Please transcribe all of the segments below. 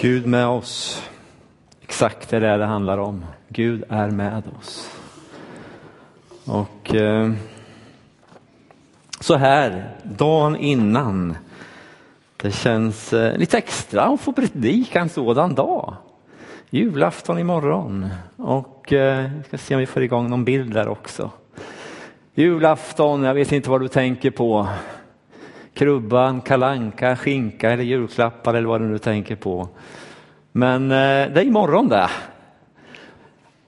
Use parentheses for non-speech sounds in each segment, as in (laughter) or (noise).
Gud med oss. Exakt det är det det handlar om. Gud är med oss. Och eh, så här, dagen innan. Det känns eh, lite extra att få predika en sådan dag. Julafton imorgon. Och eh, vi ska se om vi får igång någon bild där också. Julafton, jag vet inte vad du tänker på. Krubban, kalanka, skinka eller julklappar eller vad du nu tänker på. Men eh, det är imorgon det.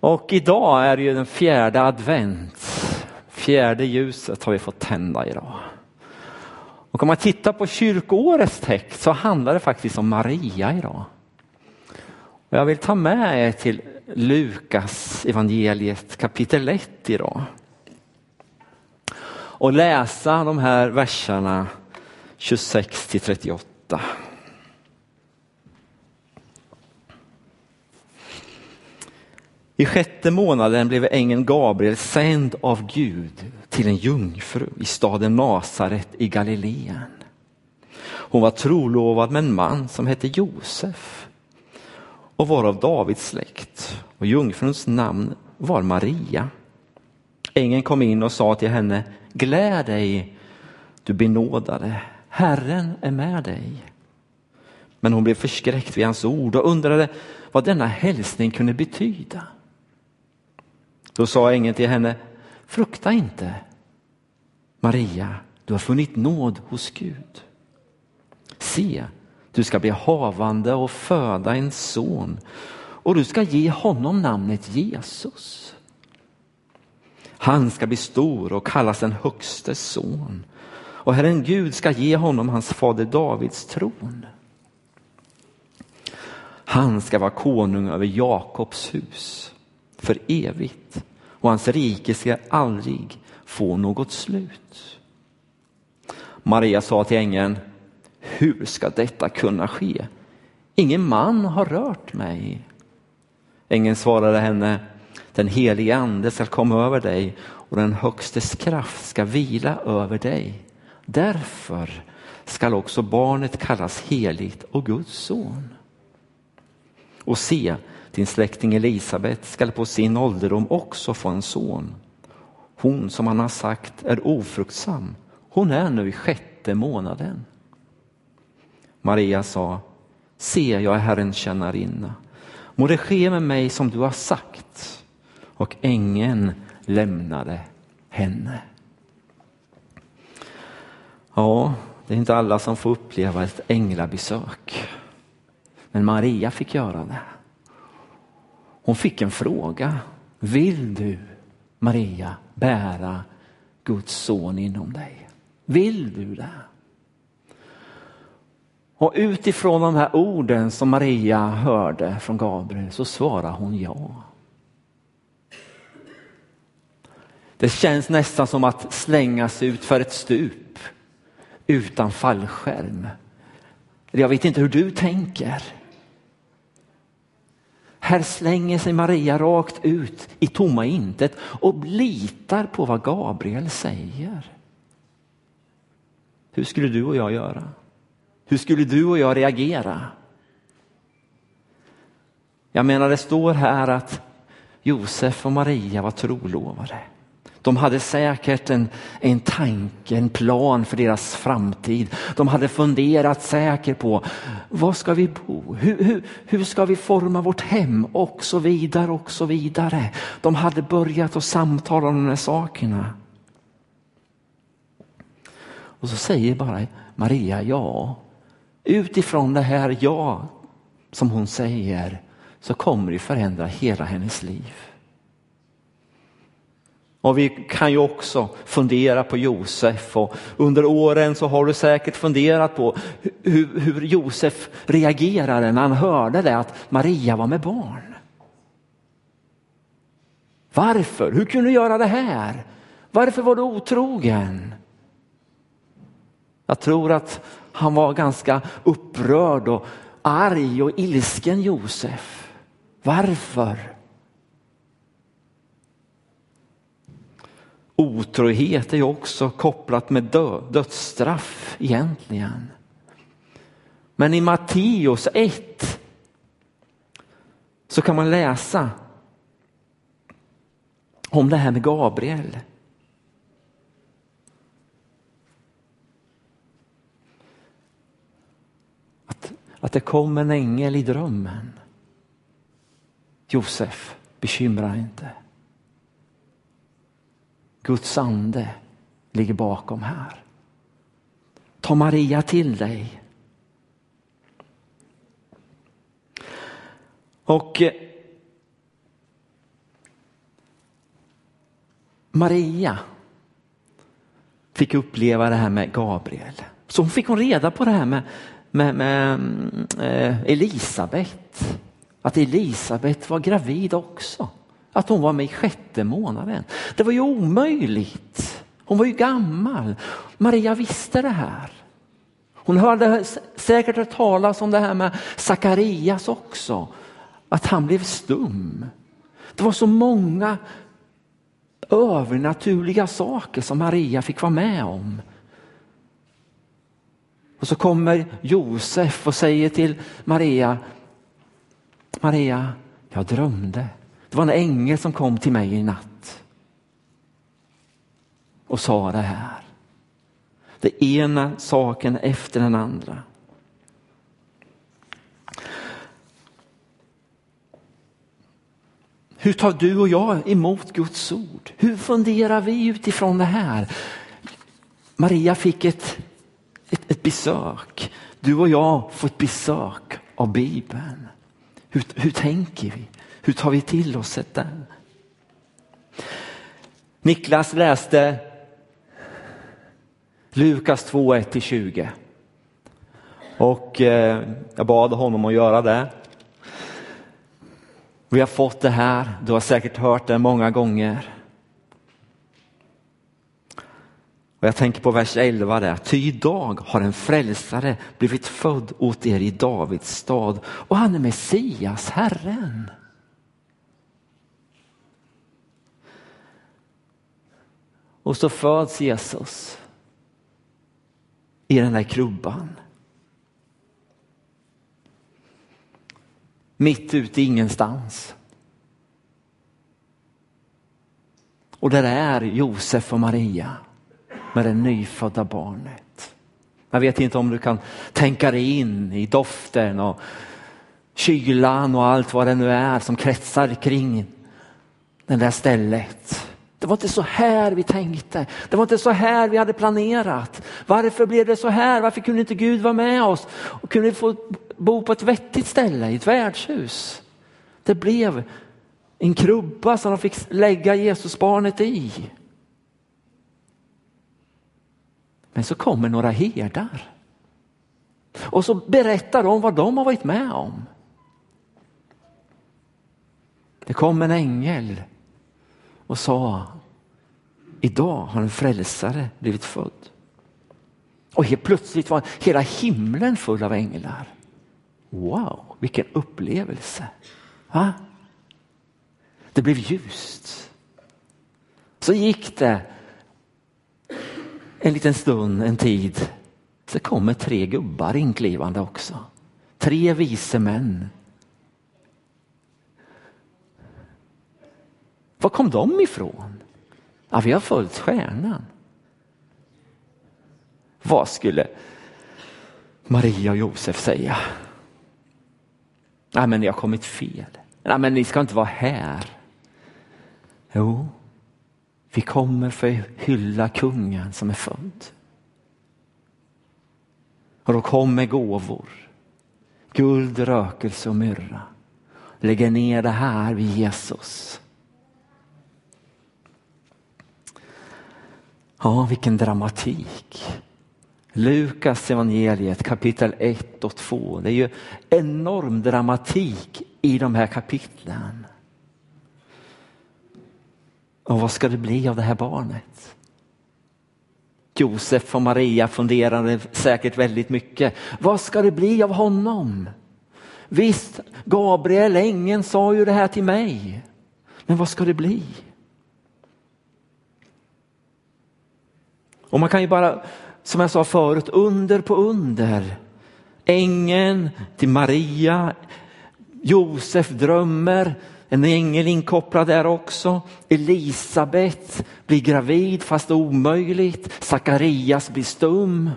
Och idag är det ju den fjärde advent. Fjärde ljuset har vi fått tända idag. Och om man tittar på kyrkoårets text så handlar det faktiskt om Maria idag. Och jag vill ta med er till Lukas evangeliet kapitel 1 idag. Och läsa de här verserna 26 till 38. I sjätte månaden blev ängeln Gabriel sänd av Gud till en jungfru i staden Nasaret i Galileen. Hon var trolovad med en man som hette Josef och var av Davids släkt och jungfruns namn var Maria. Ängeln kom in och sa till henne, gläd dig du benådade, Herren är med dig. Men hon blev förskräckt vid hans ord och undrade vad denna hälsning kunde betyda. Då sa ängeln till henne, frukta inte Maria, du har funnit nåd hos Gud. Se, du ska bli havande och föda en son och du ska ge honom namnet Jesus. Han ska bli stor och kallas den högstes son och Herren Gud ska ge honom hans fader Davids tron. Han ska vara konung över Jakobs hus för evigt och hans rike ska aldrig få något slut. Maria sa till ängeln, hur ska detta kunna ske? Ingen man har rört mig. Ängeln svarade henne, den helige ande ska komma över dig och den högstes kraft ska vila över dig. Därför skall också barnet kallas heligt och Guds son. Och se, din släkting Elisabet skall på sin ålderdom också få en son. Hon som han har sagt är ofruktsam, hon är nu i sjätte månaden. Maria sa, se jag är Herrens tjänarinna. Må det ske med mig som du har sagt. Och ängeln lämnade henne. Ja, det är inte alla som får uppleva ett änglabesök. Men Maria fick göra det. Hon fick en fråga. Vill du, Maria, bära Guds son inom dig? Vill du det? Och utifrån de här orden som Maria hörde från Gabriel så svarar hon ja. Det känns nästan som att slängas ut för ett stup utan fallskärm. Jag vet inte hur du tänker. Här slänger sig Maria rakt ut i tomma intet och litar på vad Gabriel säger. Hur skulle du och jag göra? Hur skulle du och jag reagera? Jag menar, det står här att Josef och Maria var trolovade. De hade säkert en, en tanke, en plan för deras framtid. De hade funderat säkert på var ska vi bo? Hur, hur, hur ska vi forma vårt hem? Och så vidare och så vidare. De hade börjat att samtala om de här sakerna. Och så säger bara Maria ja. Utifrån det här ja som hon säger så kommer det förändra hela hennes liv. Och vi kan ju också fundera på Josef och under åren så har du säkert funderat på hur, hur Josef reagerade när han hörde det att Maria var med barn. Varför? Hur kunde du göra det här? Varför var du otrogen? Jag tror att han var ganska upprörd och arg och ilsken Josef. Varför? Otrohet är ju också kopplat med dödsstraff egentligen. Men i Matteus 1 så kan man läsa om det här med Gabriel. Att, att det kom en ängel i drömmen. Josef, bekymra dig inte. Guds ande ligger bakom här. Ta Maria till dig. Och eh, Maria fick uppleva det här med Gabriel. Så hon fick hon reda på det här med, med, med mm, eh, Elisabet. Att Elisabet var gravid också. Att hon var med i sjätte månaden. Det var ju omöjligt. Hon var ju gammal. Maria visste det här. Hon hörde säkert hört talas om det här med Sakarias också. Att han blev stum. Det var så många övernaturliga saker som Maria fick vara med om. Och så kommer Josef och säger till Maria, Maria, jag drömde. Det var en ängel som kom till mig i natt och sa det här. Det ena saken efter den andra. Hur tar du och jag emot Guds ord? Hur funderar vi utifrån det här? Maria fick ett, ett, ett besök. Du och jag får ett besök av Bibeln. Hur, hur tänker vi? Hur tar vi till oss detta? Niklas läste Lukas 2, 1-20. Och eh, jag bad honom att göra det. Vi har fått det här, du har säkert hört det många gånger. Och jag tänker på vers 11 där. Ty idag har en frälsare blivit född åt er i Davids stad och han är Messias, Herren. Och så föds Jesus i den där krubban. Mitt ute i ingenstans. Och där är Josef och Maria med det nyfödda barnet. Jag vet inte om du kan tänka dig in i doften och kylan och allt vad det nu är som kretsar kring det där stället. Det var inte så här vi tänkte. Det var inte så här vi hade planerat. Varför blev det så här? Varför kunde inte Gud vara med oss? Och kunde vi få bo på ett vettigt ställe, i ett värdshus? Det blev en krubba som de fick lägga Jesusbarnet i. Men så kommer några herdar. Och så berättar de vad de har varit med om. Det kom en ängel och sa idag har en frälsare blivit född. Och helt plötsligt var hela himlen full av änglar. Wow, vilken upplevelse. Va? Det blev ljust. Så gick det en liten stund, en tid. Så kommer tre gubbar inklivande också. Tre vise män Var kom de ifrån? Ja, vi har följt stjärnan. Vad skulle Maria och Josef säga? Nej, men ni har kommit fel. Nej, men ni ska inte vara här. Jo, vi kommer för att hylla kungen som är född. Och då kommer gåvor. Guld, rökelse och myrra. Lägger ner det här vid Jesus. Ja, vilken dramatik. Lukas evangeliet kapitel 1 och 2. Det är ju enorm dramatik i de här kapitlen. Och vad ska det bli av det här barnet? Josef och Maria funderade säkert väldigt mycket. Vad ska det bli av honom? Visst, Gabriel, ängeln, sa ju det här till mig. Men vad ska det bli? Och man kan ju bara, som jag sa förut, under på under. Ängeln till Maria Josef drömmer, en ängel inkopplad där också. Elisabet blir gravid fast omöjligt. Sakarias blir stum.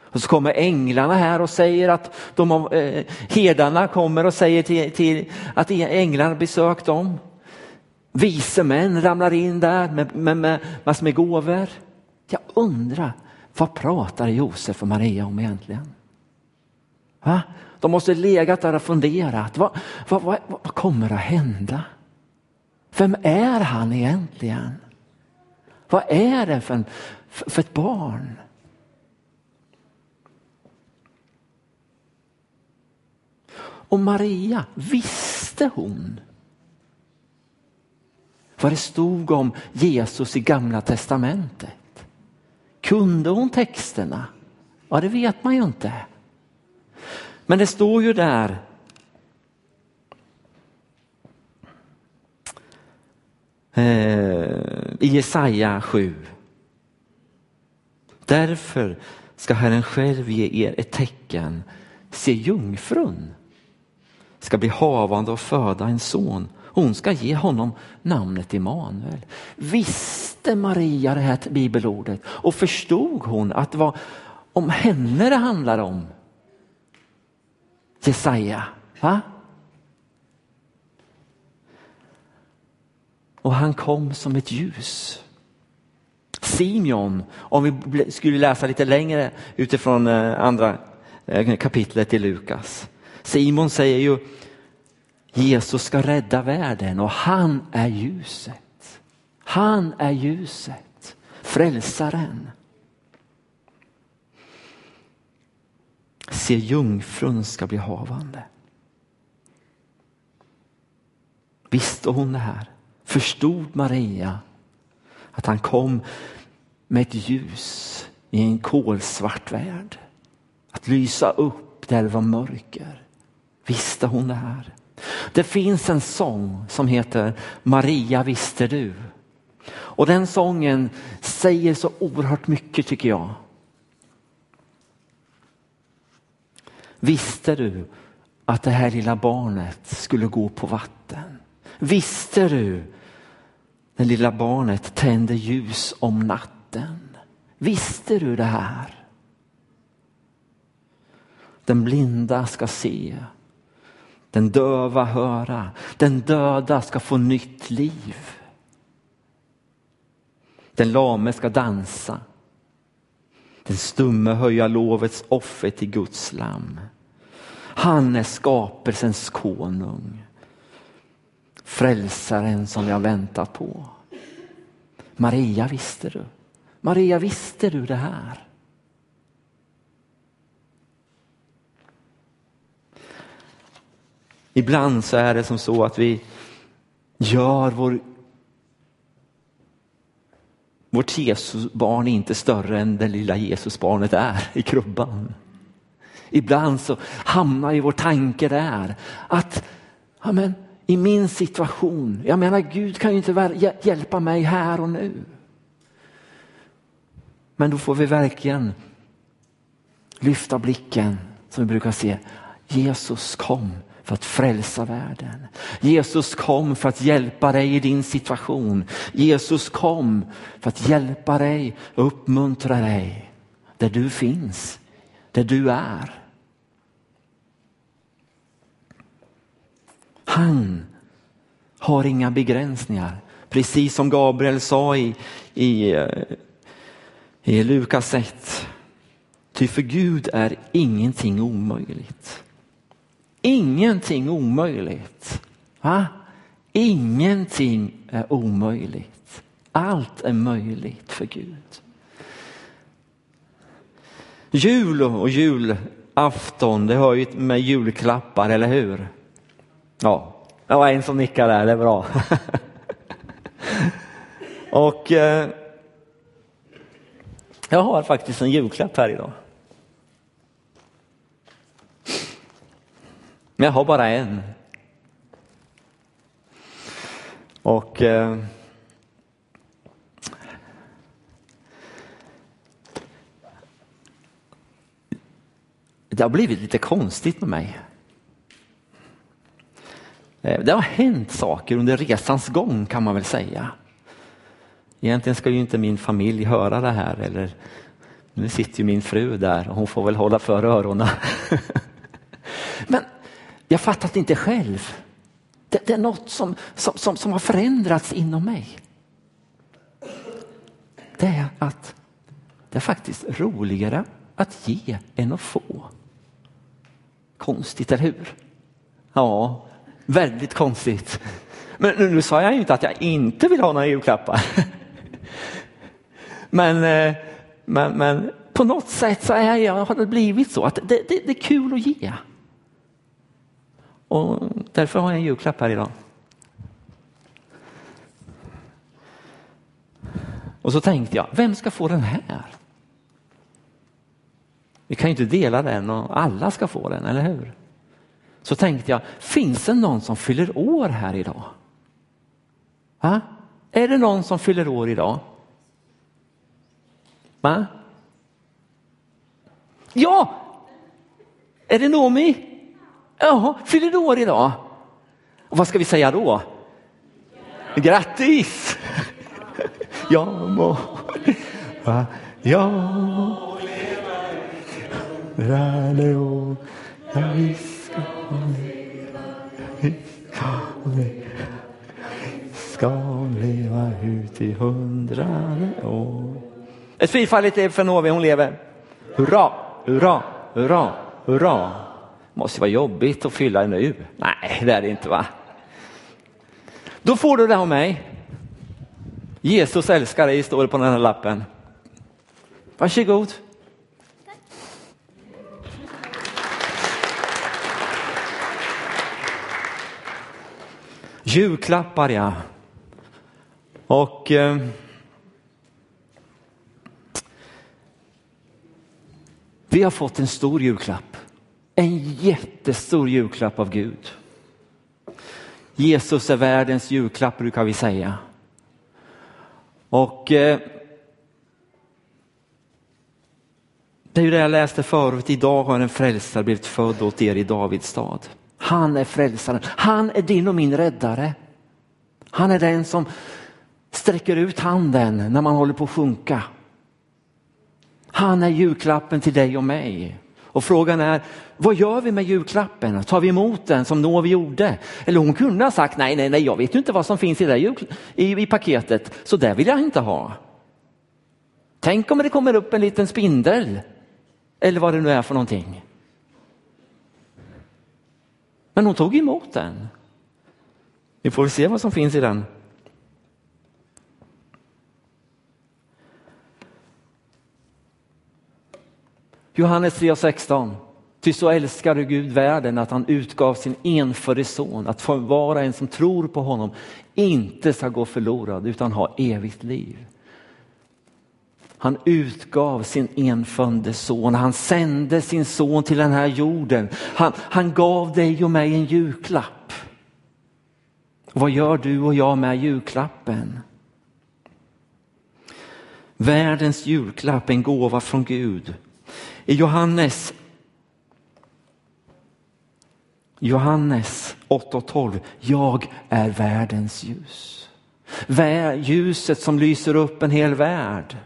Och så kommer änglarna här och säger att de eh, herdarna kommer och säger till, till att änglarna besökt dem. Vise män ramlar in där med, med, med massor med gåvor. Jag undrar, vad pratar Josef och Maria om egentligen? Va? De måste legat där och funderat. Vad, vad, vad, vad kommer att hända? Vem är han egentligen? Vad är det för, för, för ett barn? Och Maria, visste hon vad det stod om Jesus i gamla testamentet? Kunde hon texterna? Ja, det vet man ju inte. Men det står ju där eh, i Jesaja 7. Därför ska Herren själv ge er ett tecken. Se jungfrun ska bli havande och föda en son. Hon ska ge honom namnet Immanuel. Visste Maria det här bibelordet och förstod hon att det var om henne det handlar om? Jesaja. Va? Och han kom som ett ljus. Simeon, om vi skulle läsa lite längre utifrån eh, andra eh, kapitlet i Lukas. Simon säger ju Jesus ska rädda världen och han är ljuset. Han är ljuset, frälsaren. Se jungfrun ska bli havande. Visste hon det här? Förstod Maria att han kom med ett ljus i en kolsvart värld? Att lysa upp där det var mörker. Visste hon det här? Det finns en sång som heter Maria visste du. Och den sången säger så oerhört mycket tycker jag. Visste du att det här lilla barnet skulle gå på vatten? Visste du det lilla barnet tände ljus om natten? Visste du det här? Den blinda ska se, den döva höra, den döda ska få nytt liv. Den lame ska dansa, den stumme höja lovets offer till Guds lam. Han är skapelsens konung. Frälsaren som vi har väntat på. Maria visste du. Maria visste du det här? Ibland så är det som så att vi gör vår vårt Jesusbarn är inte större än det lilla Jesusbarnet är i krubban. Ibland så hamnar ju vår tanke där att amen, i min situation, jag menar Gud kan ju inte hjälpa mig här och nu. Men då får vi verkligen lyfta blicken som vi brukar se. Jesus kom för att frälsa världen. Jesus kom för att hjälpa dig i din situation. Jesus kom för att hjälpa dig och uppmuntra dig där du finns, där du är. Han har inga begränsningar. Precis som Gabriel sa i, i, eh, i Lukas 1. Ty för Gud är ingenting omöjligt. Ingenting omöjligt. Va? Ingenting är omöjligt. Allt är möjligt för Gud. Jul och julafton, det har ju med julklappar, eller hur? Ja, det var en som nickade där, det är bra. (laughs) och eh, jag har faktiskt en julklapp här idag. Men jag har bara en. Och eh, det har blivit lite konstigt med mig. Eh, det har hänt saker under resans gång kan man väl säga. Egentligen ska ju inte min familj höra det här eller nu sitter ju min fru där och hon får väl hålla för öronen. (laughs) Men jag fattar det inte själv. Det, det är något som, som, som, som har förändrats inom mig. Det är att det är faktiskt roligare att ge än att få. Konstigt, eller hur? Ja, väldigt konstigt. Men nu, nu sa jag ju inte att jag inte vill ha några julklappar. (laughs) Men, eh, men, men på något sätt så är jag, har det blivit så att det, det, det är kul att ge. Och därför har jag en julklapp här idag. Och så tänkte jag, vem ska få den här? Vi kan ju inte dela den och alla ska få den, eller hur? Så tänkte jag, finns det någon som fyller år här idag? Va? Är det någon som fyller år idag? Va? Ja! Är det Nomi? Ja, fyller du år idag? Och vad ska vi säga då? Grattis! (laughs) Ja må, va? må leva ja vi ska leva, vi ska leva, ska leva ut i hundrade år. Ett fyrfaldigt liv för Novi, hon lever. Hurra, hurra, hurra, hurra. Måste vara jobbigt att fylla nu. Nej, det är det inte va? Då får du det av mig. Jesus älskar dig, står det på den här lappen. Varsågod. Julklappar ja. Och eh, vi har fått en stor julklapp. En jättestor julklapp av Gud. Jesus är världens julklapp brukar vi säga. Och eh, det är ju det jag läste förut, idag har en frälsare blivit född åt er i Davids stad. Han är frälsaren, han är din och min räddare. Han är den som sträcker ut handen när man håller på att sjunka. Han är julklappen till dig och mig. Och frågan är, vad gör vi med julklappen? Tar vi emot den som Novi gjorde? Eller hon kunde ha sagt, nej, nej, nej, jag vet ju inte vad som finns i, det i, i paketet, så det vill jag inte ha. Tänk om det kommer upp en liten spindel, eller vad det nu är för någonting. Men hon tog emot den. Vi får se vad som finns i den. Johannes 3.16. Ty så älskade Gud världen att han utgav sin enfödde son, att för var och en som tror på honom inte ska gå förlorad utan ha evigt liv. Han utgav sin enfödde son, han sände sin son till den här jorden. Han, han gav dig och mig en julklapp. Vad gör du och jag med julklappen? Världens julklapp, en gåva från Gud. I Johannes Johannes 8 och 12. Jag är världens ljus. Ljuset som lyser upp en hel värld.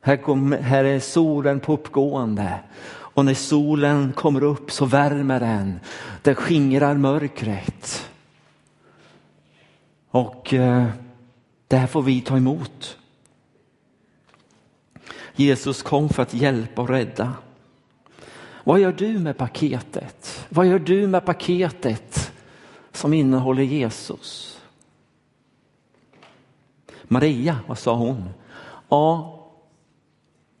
Här, kom, här är solen på uppgående och när solen kommer upp så värmer den. Den skingrar mörkret. Och eh, det här får vi ta emot. Jesus kom för att hjälpa och rädda. Vad gör du med paketet? Vad gör du med paketet som innehåller Jesus? Maria, vad sa hon? Ja,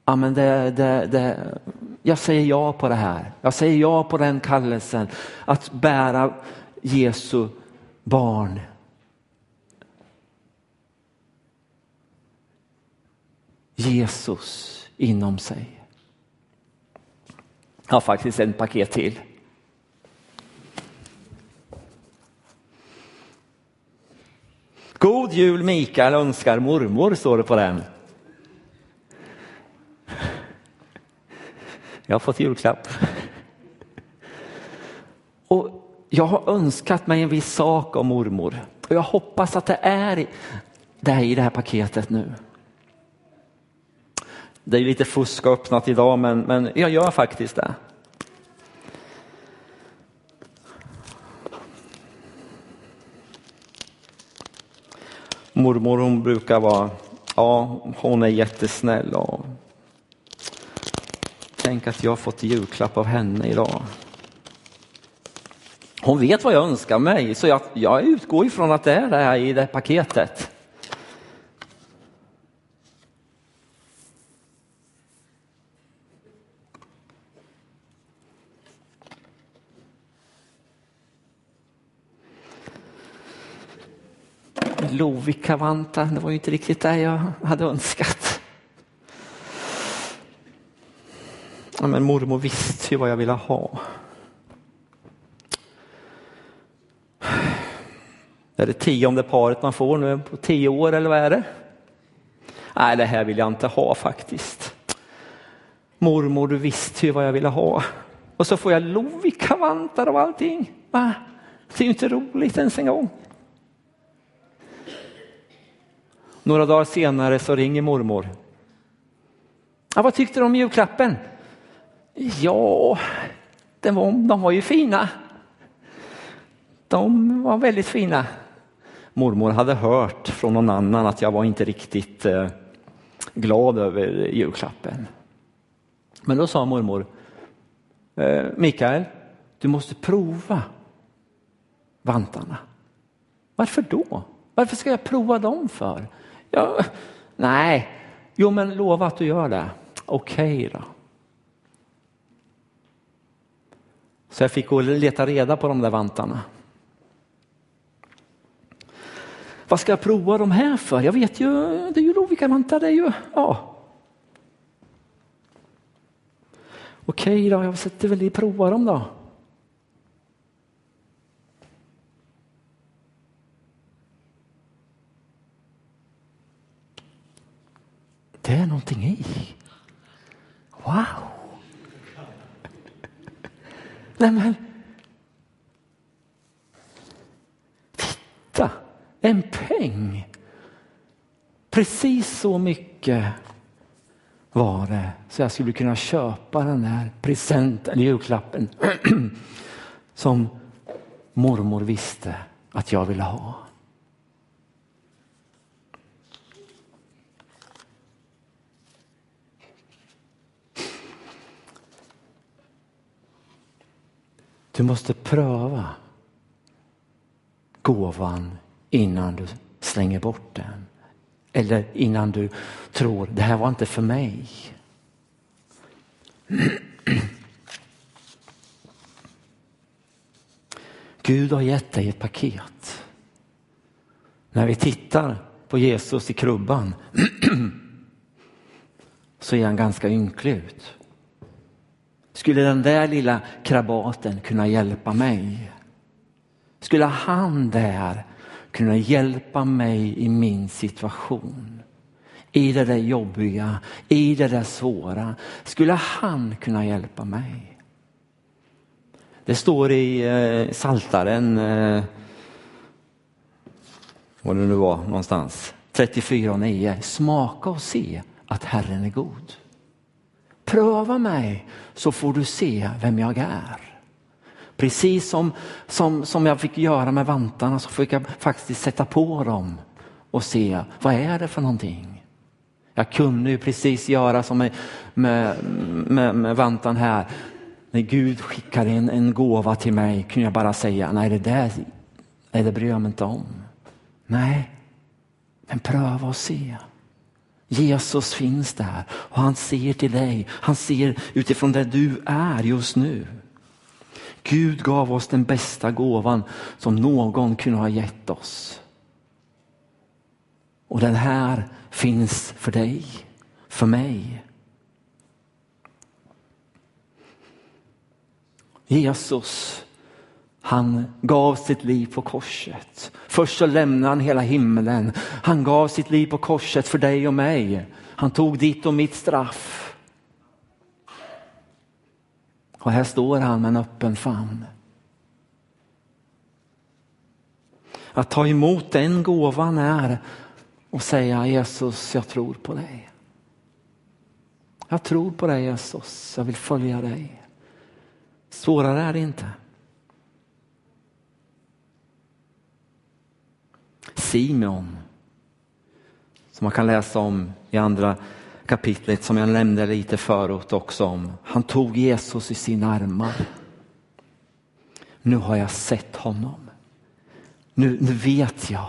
ja men det, det, det, jag säger ja på det här. Jag säger ja på den kallelsen att bära Jesu barn. Jesus inom sig. Jag har faktiskt en paket till. God jul Mikael önskar mormor, står det på den. Jag har fått julklapp. Och jag har önskat mig en viss sak av mormor och jag hoppas att det är det i det här paketet nu. Det är lite fusk öppnat idag men, men jag gör faktiskt det. Mormor hon brukar vara, ja hon är jättesnäll och tänk att jag har fått julklapp av henne idag. Hon vet vad jag önskar mig så jag, jag utgår ifrån att det är det här i det paketet. Lovikkavantar, det var ju inte riktigt det jag hade önskat. Ja, men mormor visste ju vad jag ville ha. Är det tionde paret man får nu på tio år eller vad är det? Nej, det här vill jag inte ha faktiskt. Mormor, du visste ju vad jag ville ha. Och så får jag Lovikkavantar och allting. Va? Det är ju inte roligt ens en gång. Några dagar senare så ringer mormor. Ja, vad tyckte du om julklappen? Ja, den var, de var ju fina. De var väldigt fina. Mormor hade hört från någon annan att jag var inte riktigt eh, glad över julklappen. Men då sa mormor, eh, Mikael, du måste prova vantarna. Varför då? Varför ska jag prova dem för? Ja, nej, jo men lova att du gör det. Okej okay då. Så jag fick gå och leta reda på de där vantarna. Vad ska jag prova de här för? Jag vet ju, det är ju Lovikkavantar, det är ju, ja. Okej då, jag sätter väl i prova dem då. Det är någonting i. Wow! Nej men. Titta, en peng. Precis så mycket var det så jag skulle kunna köpa den här presenten, eller julklappen (clears throat) som mormor visste att jag ville ha. Du måste pröva gåvan innan du slänger bort den. Eller innan du tror, det här var inte för mig. (clears throat) Gud har gett dig ett paket. När vi tittar på Jesus i krubban (clears throat) så är han ganska ynklig ut. Skulle den där lilla krabaten kunna hjälpa mig? Skulle han där kunna hjälpa mig i min situation? I det där jobbiga, i det där svåra. Skulle han kunna hjälpa mig? Det står i eh, Saltaren, eh, vad det nu var någonstans, 34 och 9. Smaka och se att Herren är god. Pröva mig så får du se vem jag är. Precis som, som, som jag fick göra med vantarna så fick jag faktiskt sätta på dem och se vad är det för någonting. Jag kunde ju precis göra som med, med, med, med vantan här. När Gud skickade en, en gåva till mig kunde jag bara säga nej det där nej, det bryr jag mig inte om. Nej, men pröva och se. Jesus finns där och han ser till dig. Han ser utifrån där du är just nu. Gud gav oss den bästa gåvan som någon kunde ha gett oss. Och den här finns för dig, för mig. Jesus han gav sitt liv på korset. Först så lämnade han hela himlen. Han gav sitt liv på korset för dig och mig. Han tog ditt och mitt straff. Och här står han med en öppen famn. Att ta emot den gåvan är att säga Jesus, jag tror på dig. Jag tror på dig Jesus, jag vill följa dig. Svårare är det inte. Simeon, som man kan läsa om i andra kapitlet som jag nämnde lite förut också om. Han tog Jesus i sina armar. Nu har jag sett honom. Nu, nu vet jag.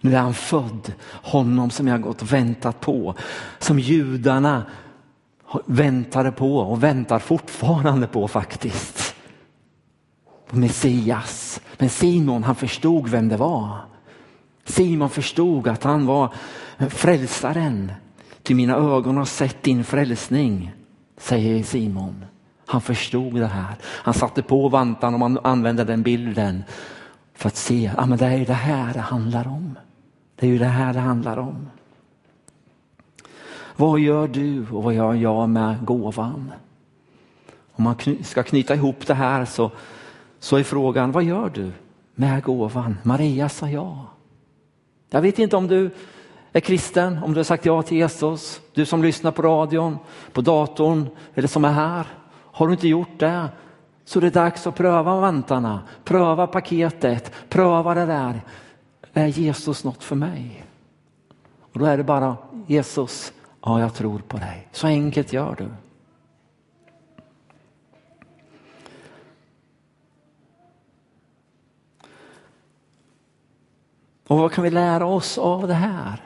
Nu är han född, honom som jag gått och väntat på. Som judarna väntade på och väntar fortfarande på faktiskt. På Messias. Men Simon han förstod vem det var. Simon förstod att han var frälsaren. Till mina ögon har sett din frälsning, säger Simon. Han förstod det här. Han satte på vantarna och man använde den bilden för att se, ja men det är ju det här det handlar om. Det är ju det här det handlar om. Vad gör du och vad gör jag med gåvan? Om man ska knyta ihop det här så, så är frågan, vad gör du med gåvan? Maria sa ja. Jag vet inte om du är kristen, om du har sagt ja till Jesus, du som lyssnar på radion, på datorn eller som är här. Har du inte gjort det så det är dags att pröva vantarna, pröva paketet, pröva det där. Är Jesus något för mig? Och då är det bara Jesus, ja jag tror på dig. Så enkelt gör du. Och vad kan vi lära oss av det här?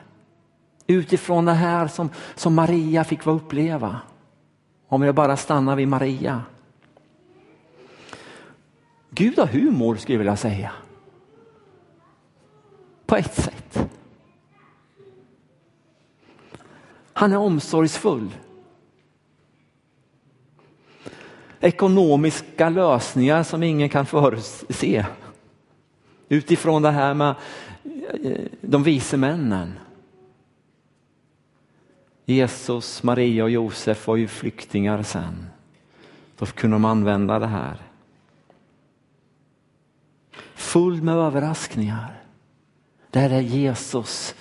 Utifrån det här som, som Maria fick uppleva. Om jag bara stannar vid Maria. Gud har humor skulle jag vilja säga. På ett sätt. Han är omsorgsfull. Ekonomiska lösningar som ingen kan förutse. Utifrån det här med de vise männen. Jesus, Maria och Josef var ju flyktingar sen. Då kunde de använda det här. Full med överraskningar. Det här är Jesus.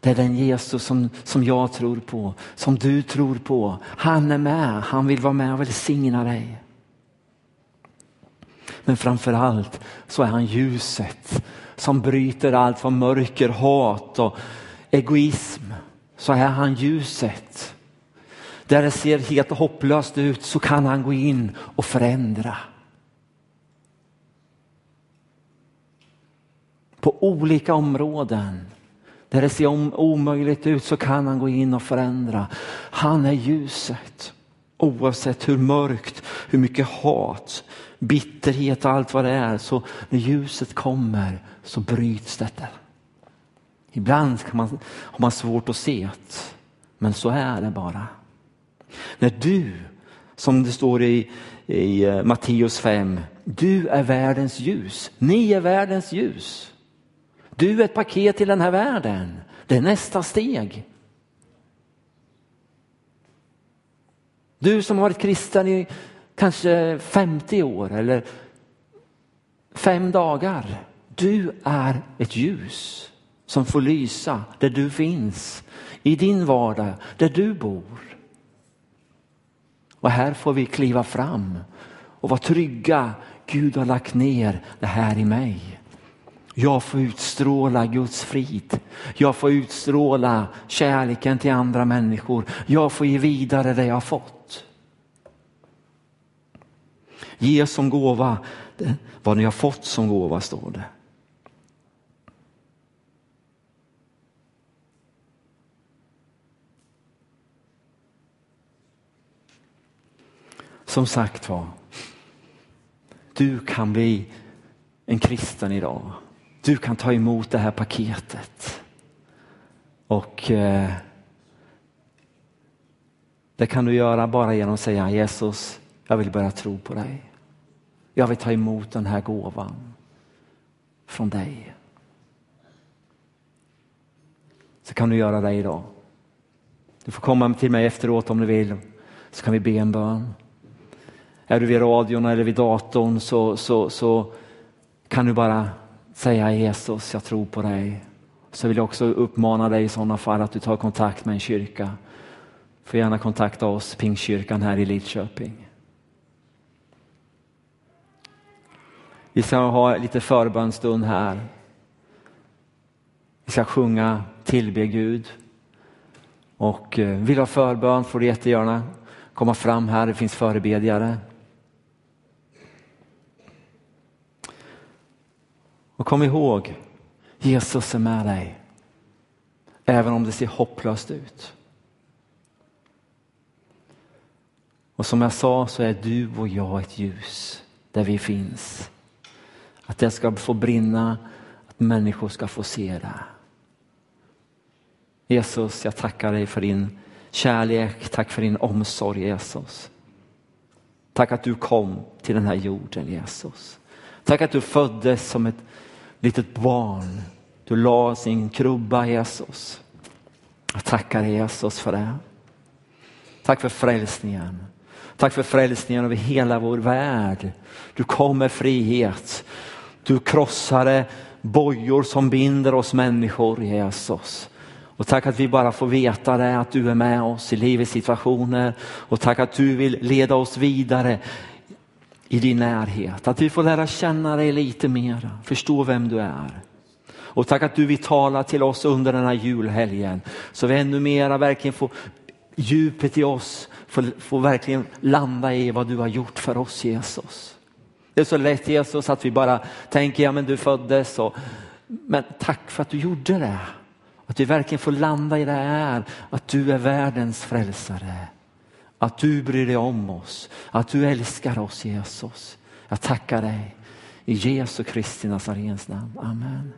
Det är den Jesus som, som jag tror på, som du tror på. Han är med, han vill vara med och välsigna dig. Men framför allt så är han ljuset som bryter allt vad mörker, hat och egoism så är han ljuset. Där det ser helt hopplöst ut så kan han gå in och förändra. På olika områden där det ser omöjligt ut så kan han gå in och förändra. Han är ljuset. Oavsett hur mörkt, hur mycket hat, bitterhet och allt vad det är. Så när ljuset kommer så bryts detta. Ibland kan man, har man svårt att se det, men så är det bara. När du, som det står i, i eh, Matteus 5, du är världens ljus. Ni är världens ljus. Du är ett paket till den här världen. Det är nästa steg. Du som har varit kristen i kanske 50 år eller fem dagar. Du är ett ljus som får lysa där du finns, i din vardag, där du bor. Och här får vi kliva fram och vara trygga. Gud har lagt ner det här i mig. Jag får utstråla Guds frid. Jag får utstråla kärleken till andra människor. Jag får ge vidare det jag har fått. Ge som gåva vad ni har fått som gåva, står det. Som sagt var, du kan bli en kristen idag. Du kan ta emot det här paketet. Och eh, det kan du göra bara genom att säga Jesus, jag vill börja tro på dig. Jag vill ta emot den här gåvan från dig. Så kan du göra det idag. Du får komma till mig efteråt om du vill, så kan vi be en bön. Är du vid radion eller vid datorn så, så, så kan du bara säga Jesus, jag tror på dig. Så vill jag också uppmana dig i sådana fall att du tar kontakt med en kyrka. Får gärna kontakta oss, Pingstkyrkan här i Lidköping. Vi ska ha lite förbönstund här. Vi ska sjunga, tillbe Gud. Och eh, vill du ha förbön får du jättegärna komma fram här, det finns förebedjare. Och kom ihåg, Jesus är med dig. Även om det ser hopplöst ut. Och som jag sa så är du och jag ett ljus där vi finns. Att det ska få brinna, att människor ska få se det. Jesus, jag tackar dig för din kärlek, tack för din omsorg Jesus. Tack att du kom till den här jorden Jesus. Tack att du föddes som ett litet barn. Du la sin krubba Jesus. Jag tackar Jesus för det. Tack för frälsningen. Tack för frälsningen över hela vår värld. Du kom med frihet. Du krossade bojor som binder oss människor, Jesus. Och tack att vi bara får veta det, att du är med oss i livets situationer. Och tack att du vill leda oss vidare i din närhet. Att vi får lära känna dig lite mer, förstå vem du är. Och tack att du vill tala till oss under den här julhelgen. Så vi ännu mera verkligen får djupet i oss, får, får verkligen landa i vad du har gjort för oss Jesus. Det är så lätt Jesus att vi bara tänker, ja men du föddes och, men tack för att du gjorde det. Att vi verkligen får landa i det här, att du är världens frälsare. Att du bryr dig om oss, att du älskar oss Jesus. Jag tackar dig i Jesu Kristi Nazarens namn. Amen.